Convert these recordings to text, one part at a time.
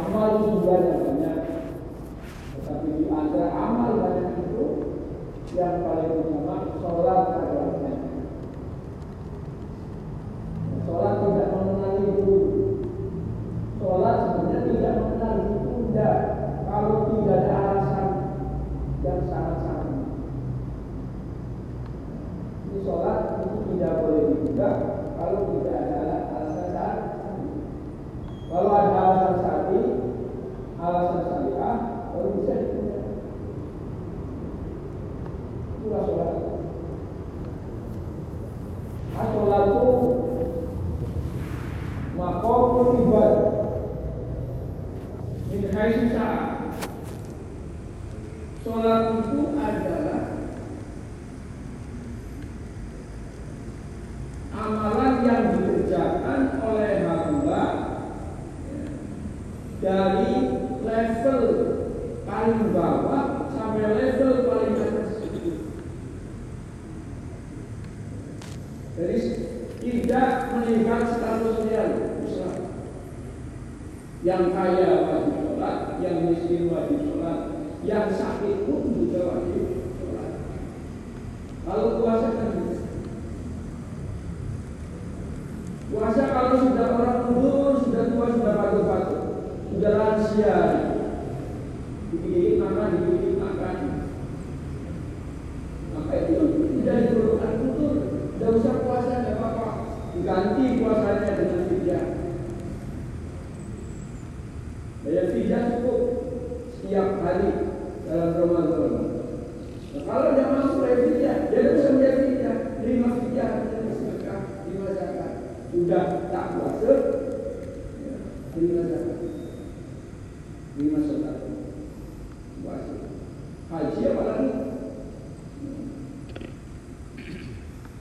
amal itu banyak banyak. Tetapi di antara amal banyak itu yang paling utama sholat adalah paling bawah sampai level paling atas. Jadi tidak melihat status dia Yang kaya wajib sholat, yang miskin wajib sholat, yang sakit pun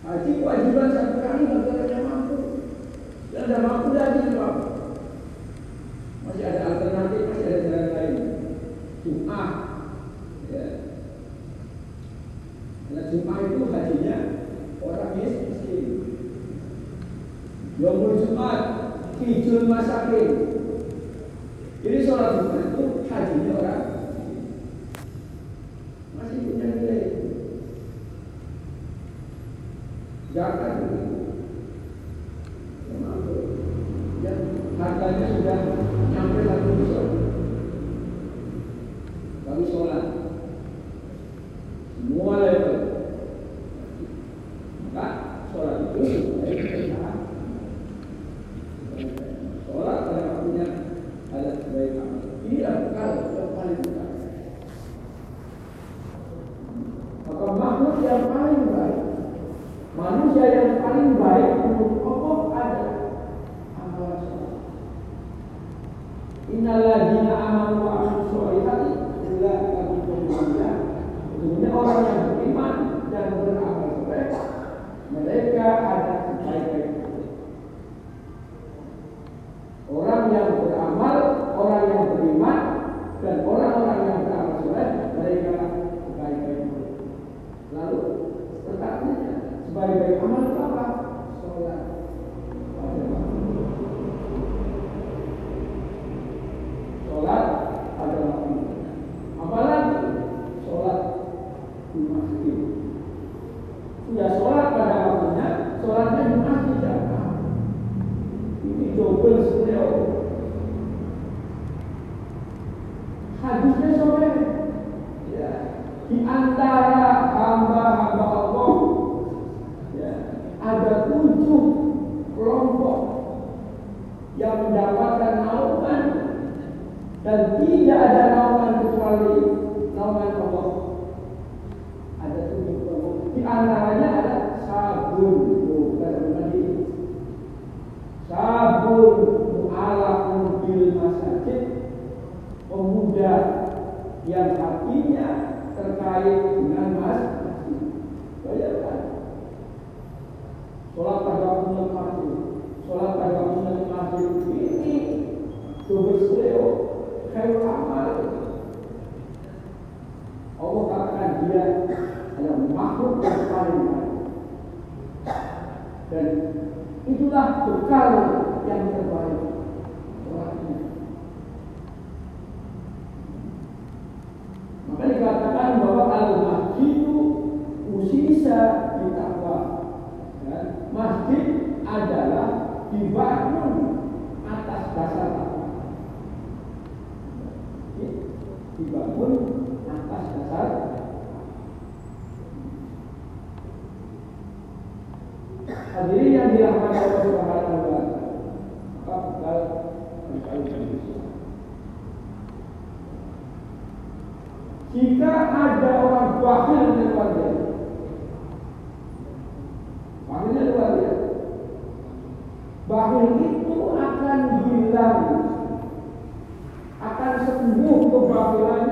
Haji kewajiban satu kali bagi orang yang mampu. Yang tidak mampu tidak mampu. pun atas dasar. Hadirin yang dirahmati Allah Subhanahu wa taala maka jika ada orang bakhil dengan warga bakhilnya luar biasa bakhil itu akan hilang akan sembuh kebakilannya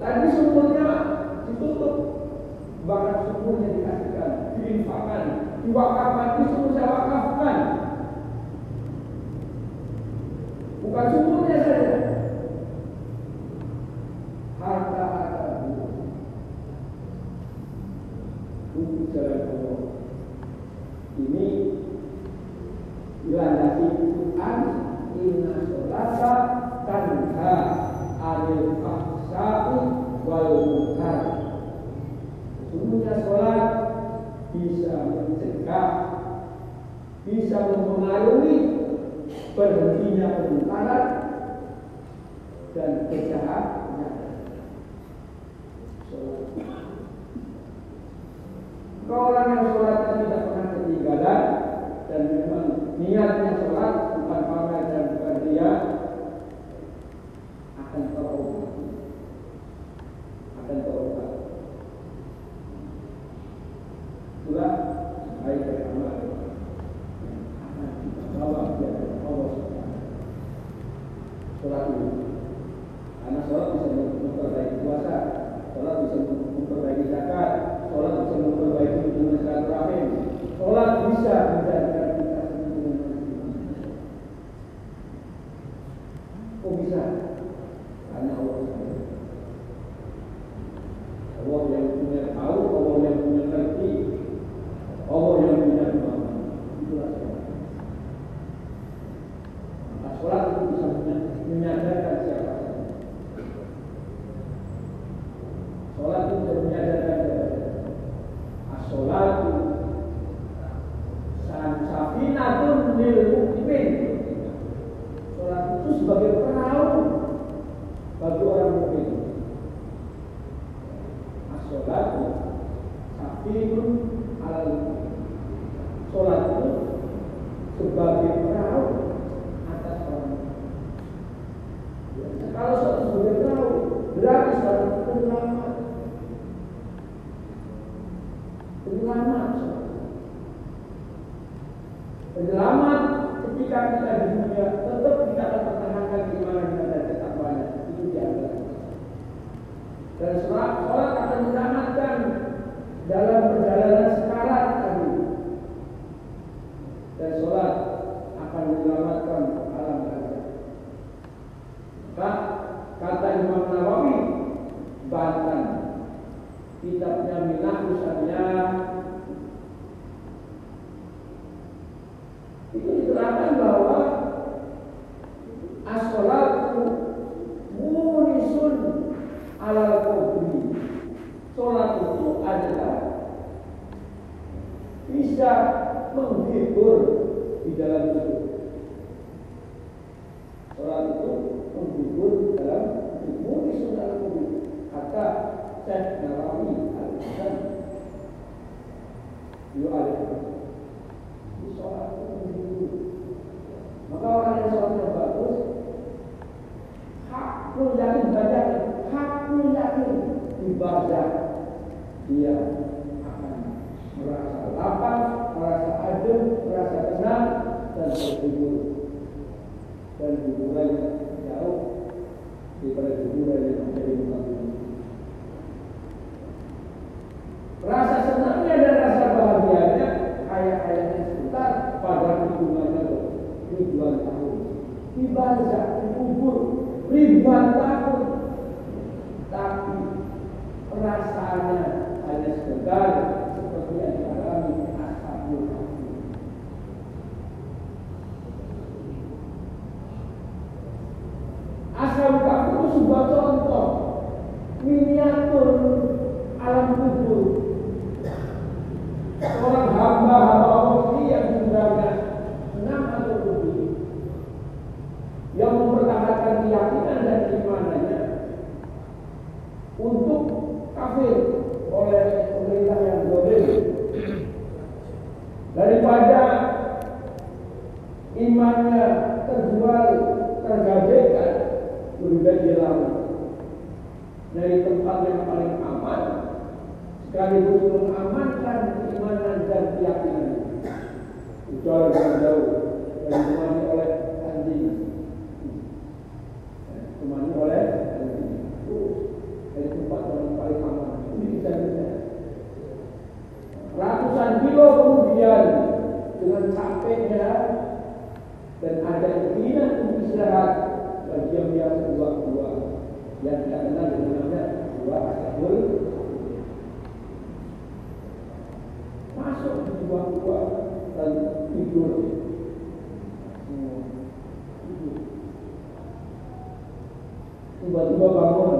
tadi sumurnya ditutup. Bahkan sumurnya dikasihkan diinfakkan diwakafkan disumurnya wakafkan bukan sumurnya saja. melalui berhentinya kebutaran dan kejahatannya. Orang yang sholatnya tidak pernah ketinggalan dan memang niatnya sholat bukan pamer dan bukan dia akan terobati, akan terobati. Itulah baik ya. sebuah contoh miniatur alam kubur. Seorang hamba hamba Allah ini yang diberangkat enam atau tujuh yang mempertahankan keyakinan dan Coba.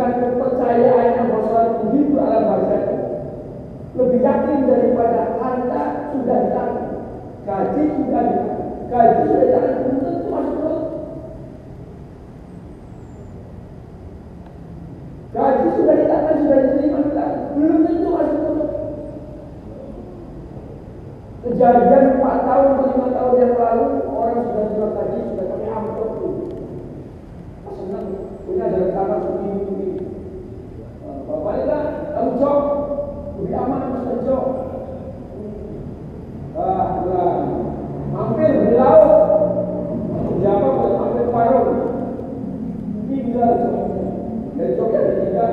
tingkat kepercayaannya bahwa sholat begitu alam barzah lebih yakin daripada harta sudah ditanggung, gaji sudah ditanggung, gaji sudah ditanggung, belum tentu masuk perut. Gaji sudah ditanggung, sudah diterima, belum tentu masuk perut. Kejadian 4 tahun atau 5 tahun yang lalu orang sudah terima gaji sudah pakai amplop tuh. Senang punya ada rekaman begini-begini. Bapak ini kan kamu jok lebih aman mas kerja. Ah, bulan. Mampir di laut. Siapa boleh mampir warung? Tinggal dari Jogja ada tiga.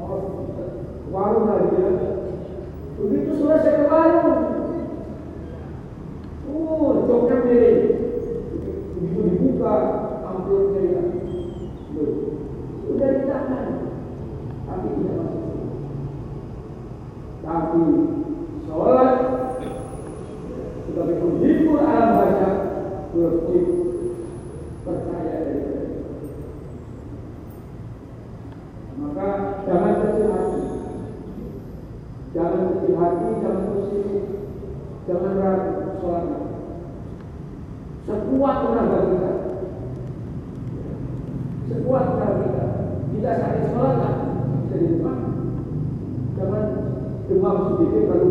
Oh, warung lagi ya. Begitu selesai ke warung. Oh, joknya miring. Begitu dibuka, amplopnya ya. Sudah di tangan. Tapi tidak masuk. Tapi sholat sebagai penghibur alam baca lebih percaya dari Maka jangan kecil hati. Jangan kecil hati, jangan pusing, jangan ragu sholat. Sekuat tenaga kita, sekuat tenaga kita, kita sakit sholat bisa di rumah. Jangan demam sedikit lalu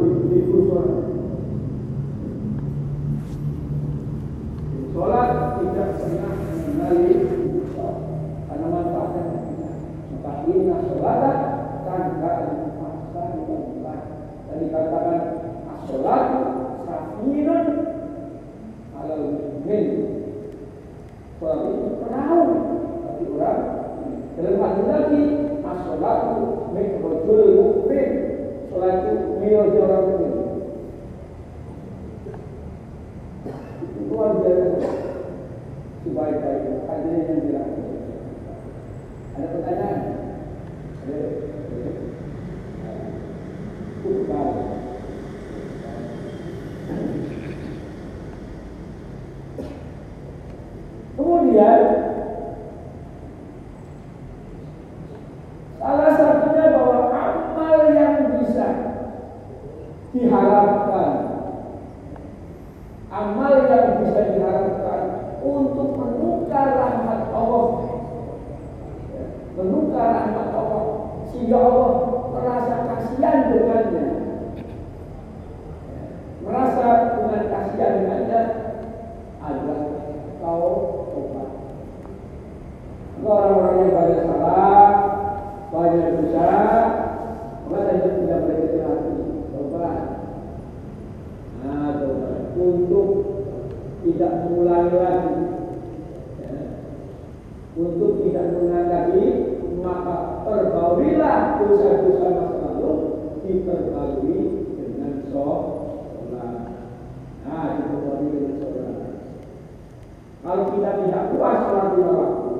kalau kita tidak puas sholat lima waktu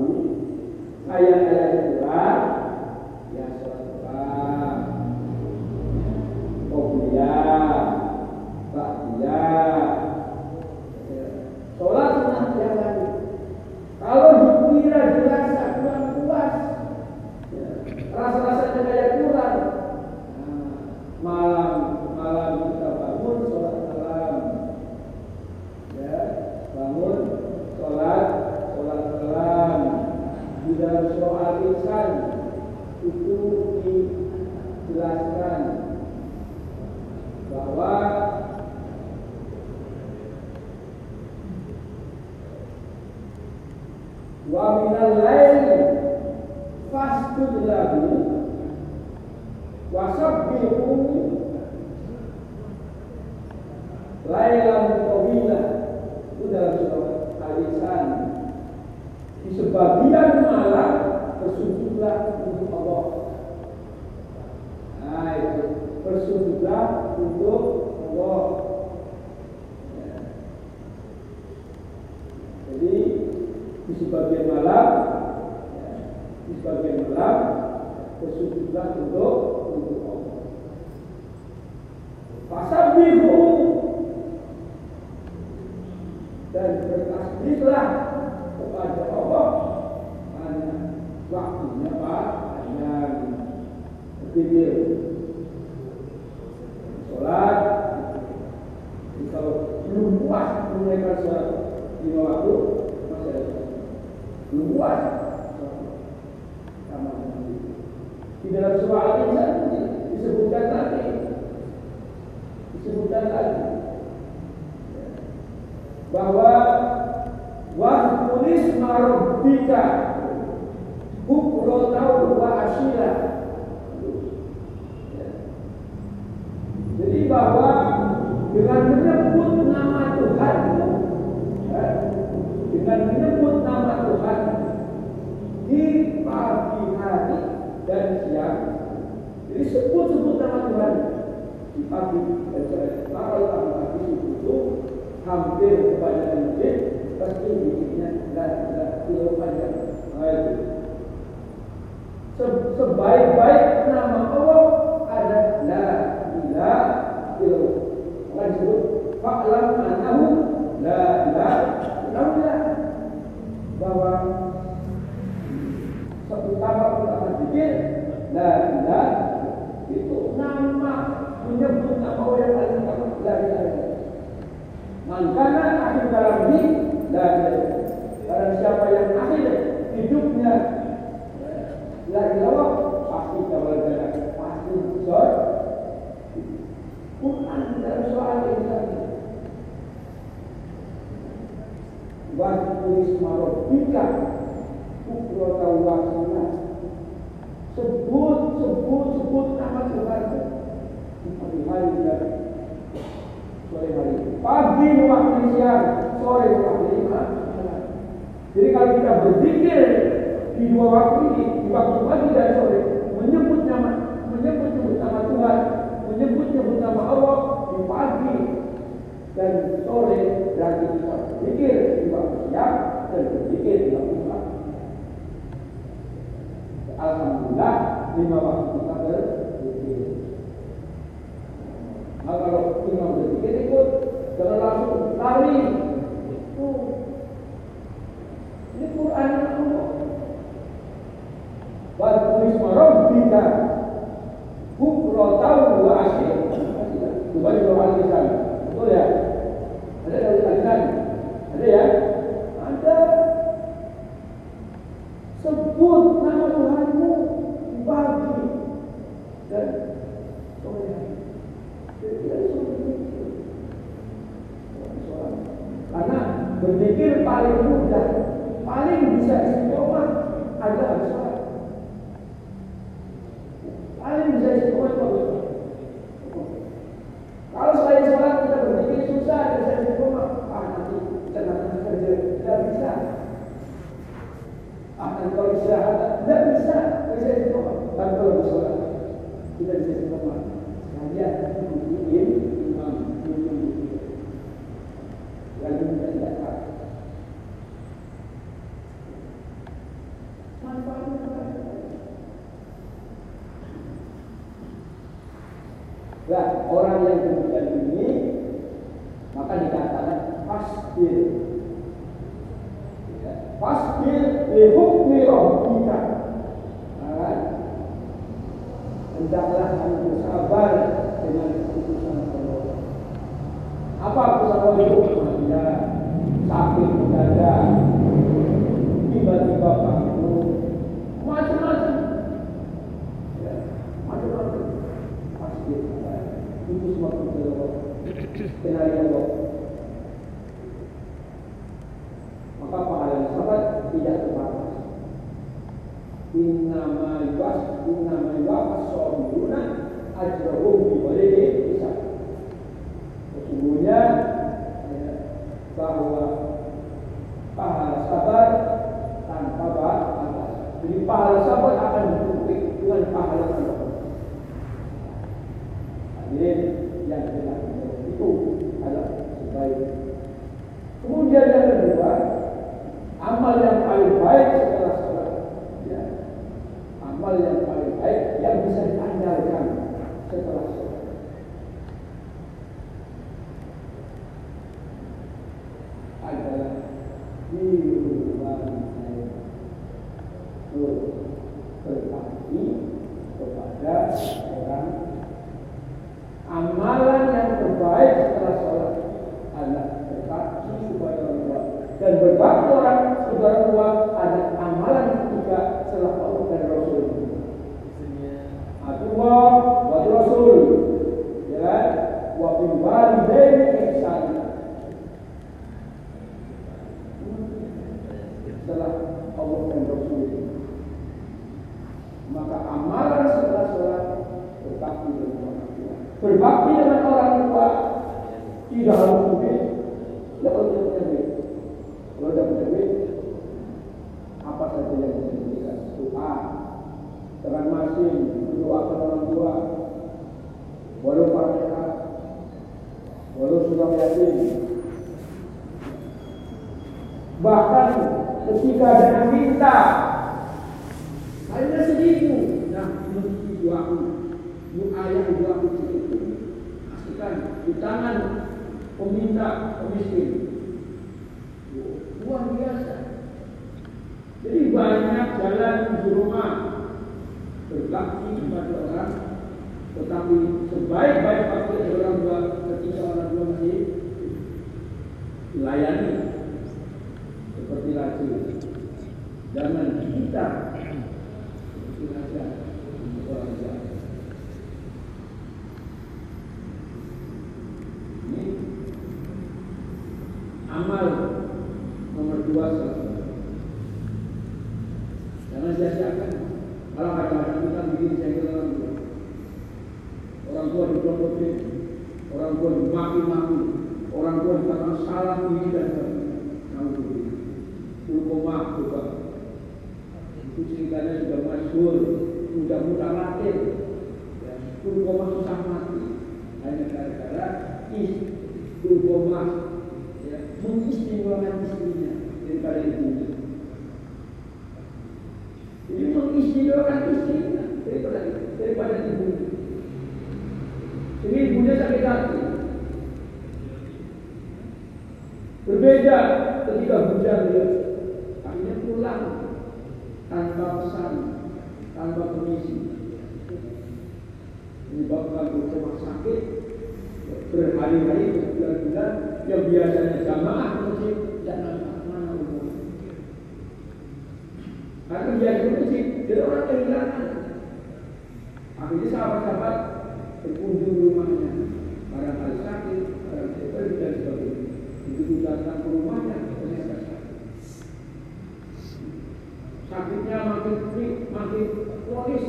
ayat-ayat kurang di sebagian malam bersujudlah untuk Allah. Nah, itu bersujudlah untuk Allah. Ya. Jadi di sebagian malam, ya, di sebagian malam bersujudlah untuk untuk Allah. Fasabihu dan bertasbihlah kepada Allah. Big deal. hampir kepada masjid pasti masjidnya tidak tidak dilupakan. Sebaik-baik nama Quran dalam soal Islami. Waktu Isma Rabbika Ukrota Wasana Sebut, sebut, sebut nama Tuhanmu Di hari dan sore hari Pagi waktu siang, sore mewakili malam Jadi kalau kita berzikir di dua waktu ini, di waktu pagi dan sore dan sore berarti kita berpikir juga siap dan berpikir juga pulang. Alhamdulillah lima waktu kita berpikir. Nah kalau lima berpikir ikut jangan langsung lari. itu, Ini Quran Allah. Wa tulis marabika bihukmi rabbika hendaklah kamu sabar dengan keputusan Allah apa keputusan Allah ya sakit mendadak tiba-tiba bangun macam-macam ya macam-macam pasti ada itu semua keputusan Allah skenario Allah maka pahala sahabat tidak innama yuwaffas innama yuwaffas sabiruna ajrahum bi ghairi Good Lord. Surah yasin. Bahkan ketika yang minta hanya seribu, nah ini doaku, ini ayah doaku seribu. Pastikan di tangan peminta pemiskin. Luar biasa. Jadi banyak jalan di rumah berbakti kepada orang, tetapi sebaik-baik bakti orang tua ketika orang tua masih dilayani seperti lagi. Jangan kita seperti raja orang tua. Ini amal nomor dua selesai. Jangan sia-siakan. Kalau kadang-kadang kita bikin saya orang tua. Orang tua dipromotin, orang tua dimaki-maki, orang tua salah ini dan kamu Ulkoma juga. Itu ceritanya sudah sudah mudah. Ya, susah mati hanya gara-gara ya, mengistimewakan istrinya daripada ibunya. Jadi mengistimewakan istrinya daripada daripada ibunya. Jadi ibunya sakit hati. Hujan dia. Akhirnya pulang tanpa pesan, tanpa permisi. Menyebabkan rumah sakit berhari-hari, berbulan-bulan, yang biasanya jamaah masjid dan mana umur. Karena di masjid, jadi orang kehilangan. Akhirnya sahabat-sahabat berkunjung rumahnya, barangkali sakit, barangkali dan sebagainya. Begitu datang ke rumahnya, ternyata. Sakitnya makin makin kronis,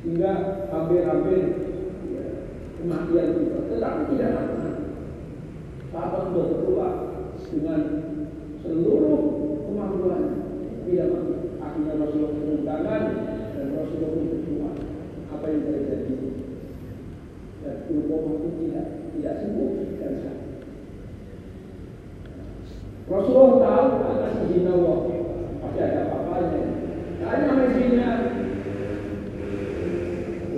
hingga hampir-hampir ya, kematian juga. Tetapi tidak lama. Sahabat berdoa dengan seluruh kemampuan tidak mati. Akhirnya Rasulullah tangan dan Rasulullah berdoa. Apa yang terjadi? Dan Ulqomah itu tidak tidak sembuh dan sakit. Rasulullah tahu atas izin Allah pasti ada apa-apanya. Tanya istrinya,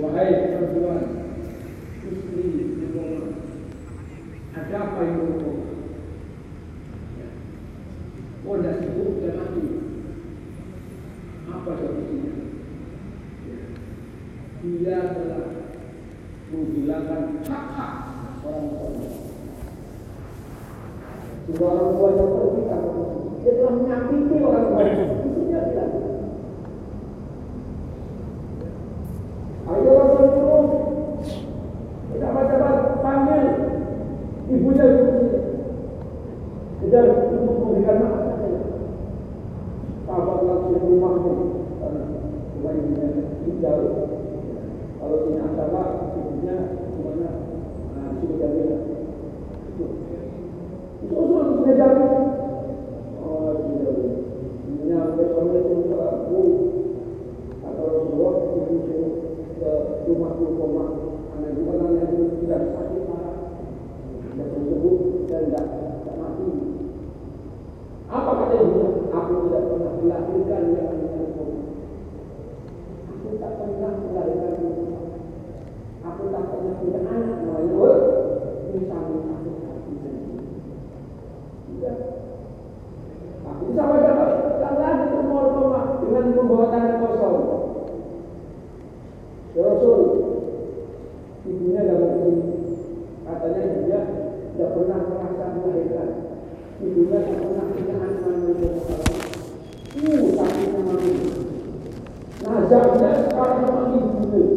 Wahai perempuan, istri ada apa yang? Oh, tidak sembuh dan mati. Apa solusinya? Dia telah menghilangkan hak-hak Nah, jangan sekarang lagi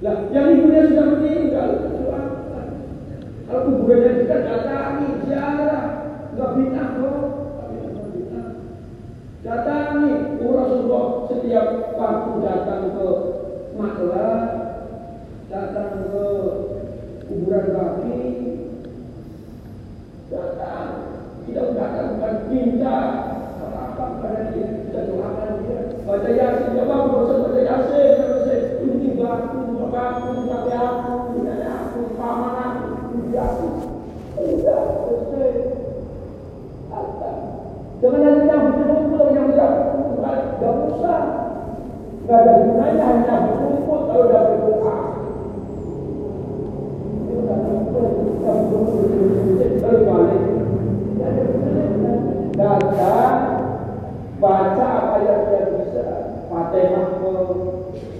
Lah, yang ibunya sudah meninggal, itu apa? Kalau kuburannya kita datangi, ziarah, nggak bina kok. Datangi, Rasulullah setiap waktu datang ke Magelang, datang ke kuburan Nabi,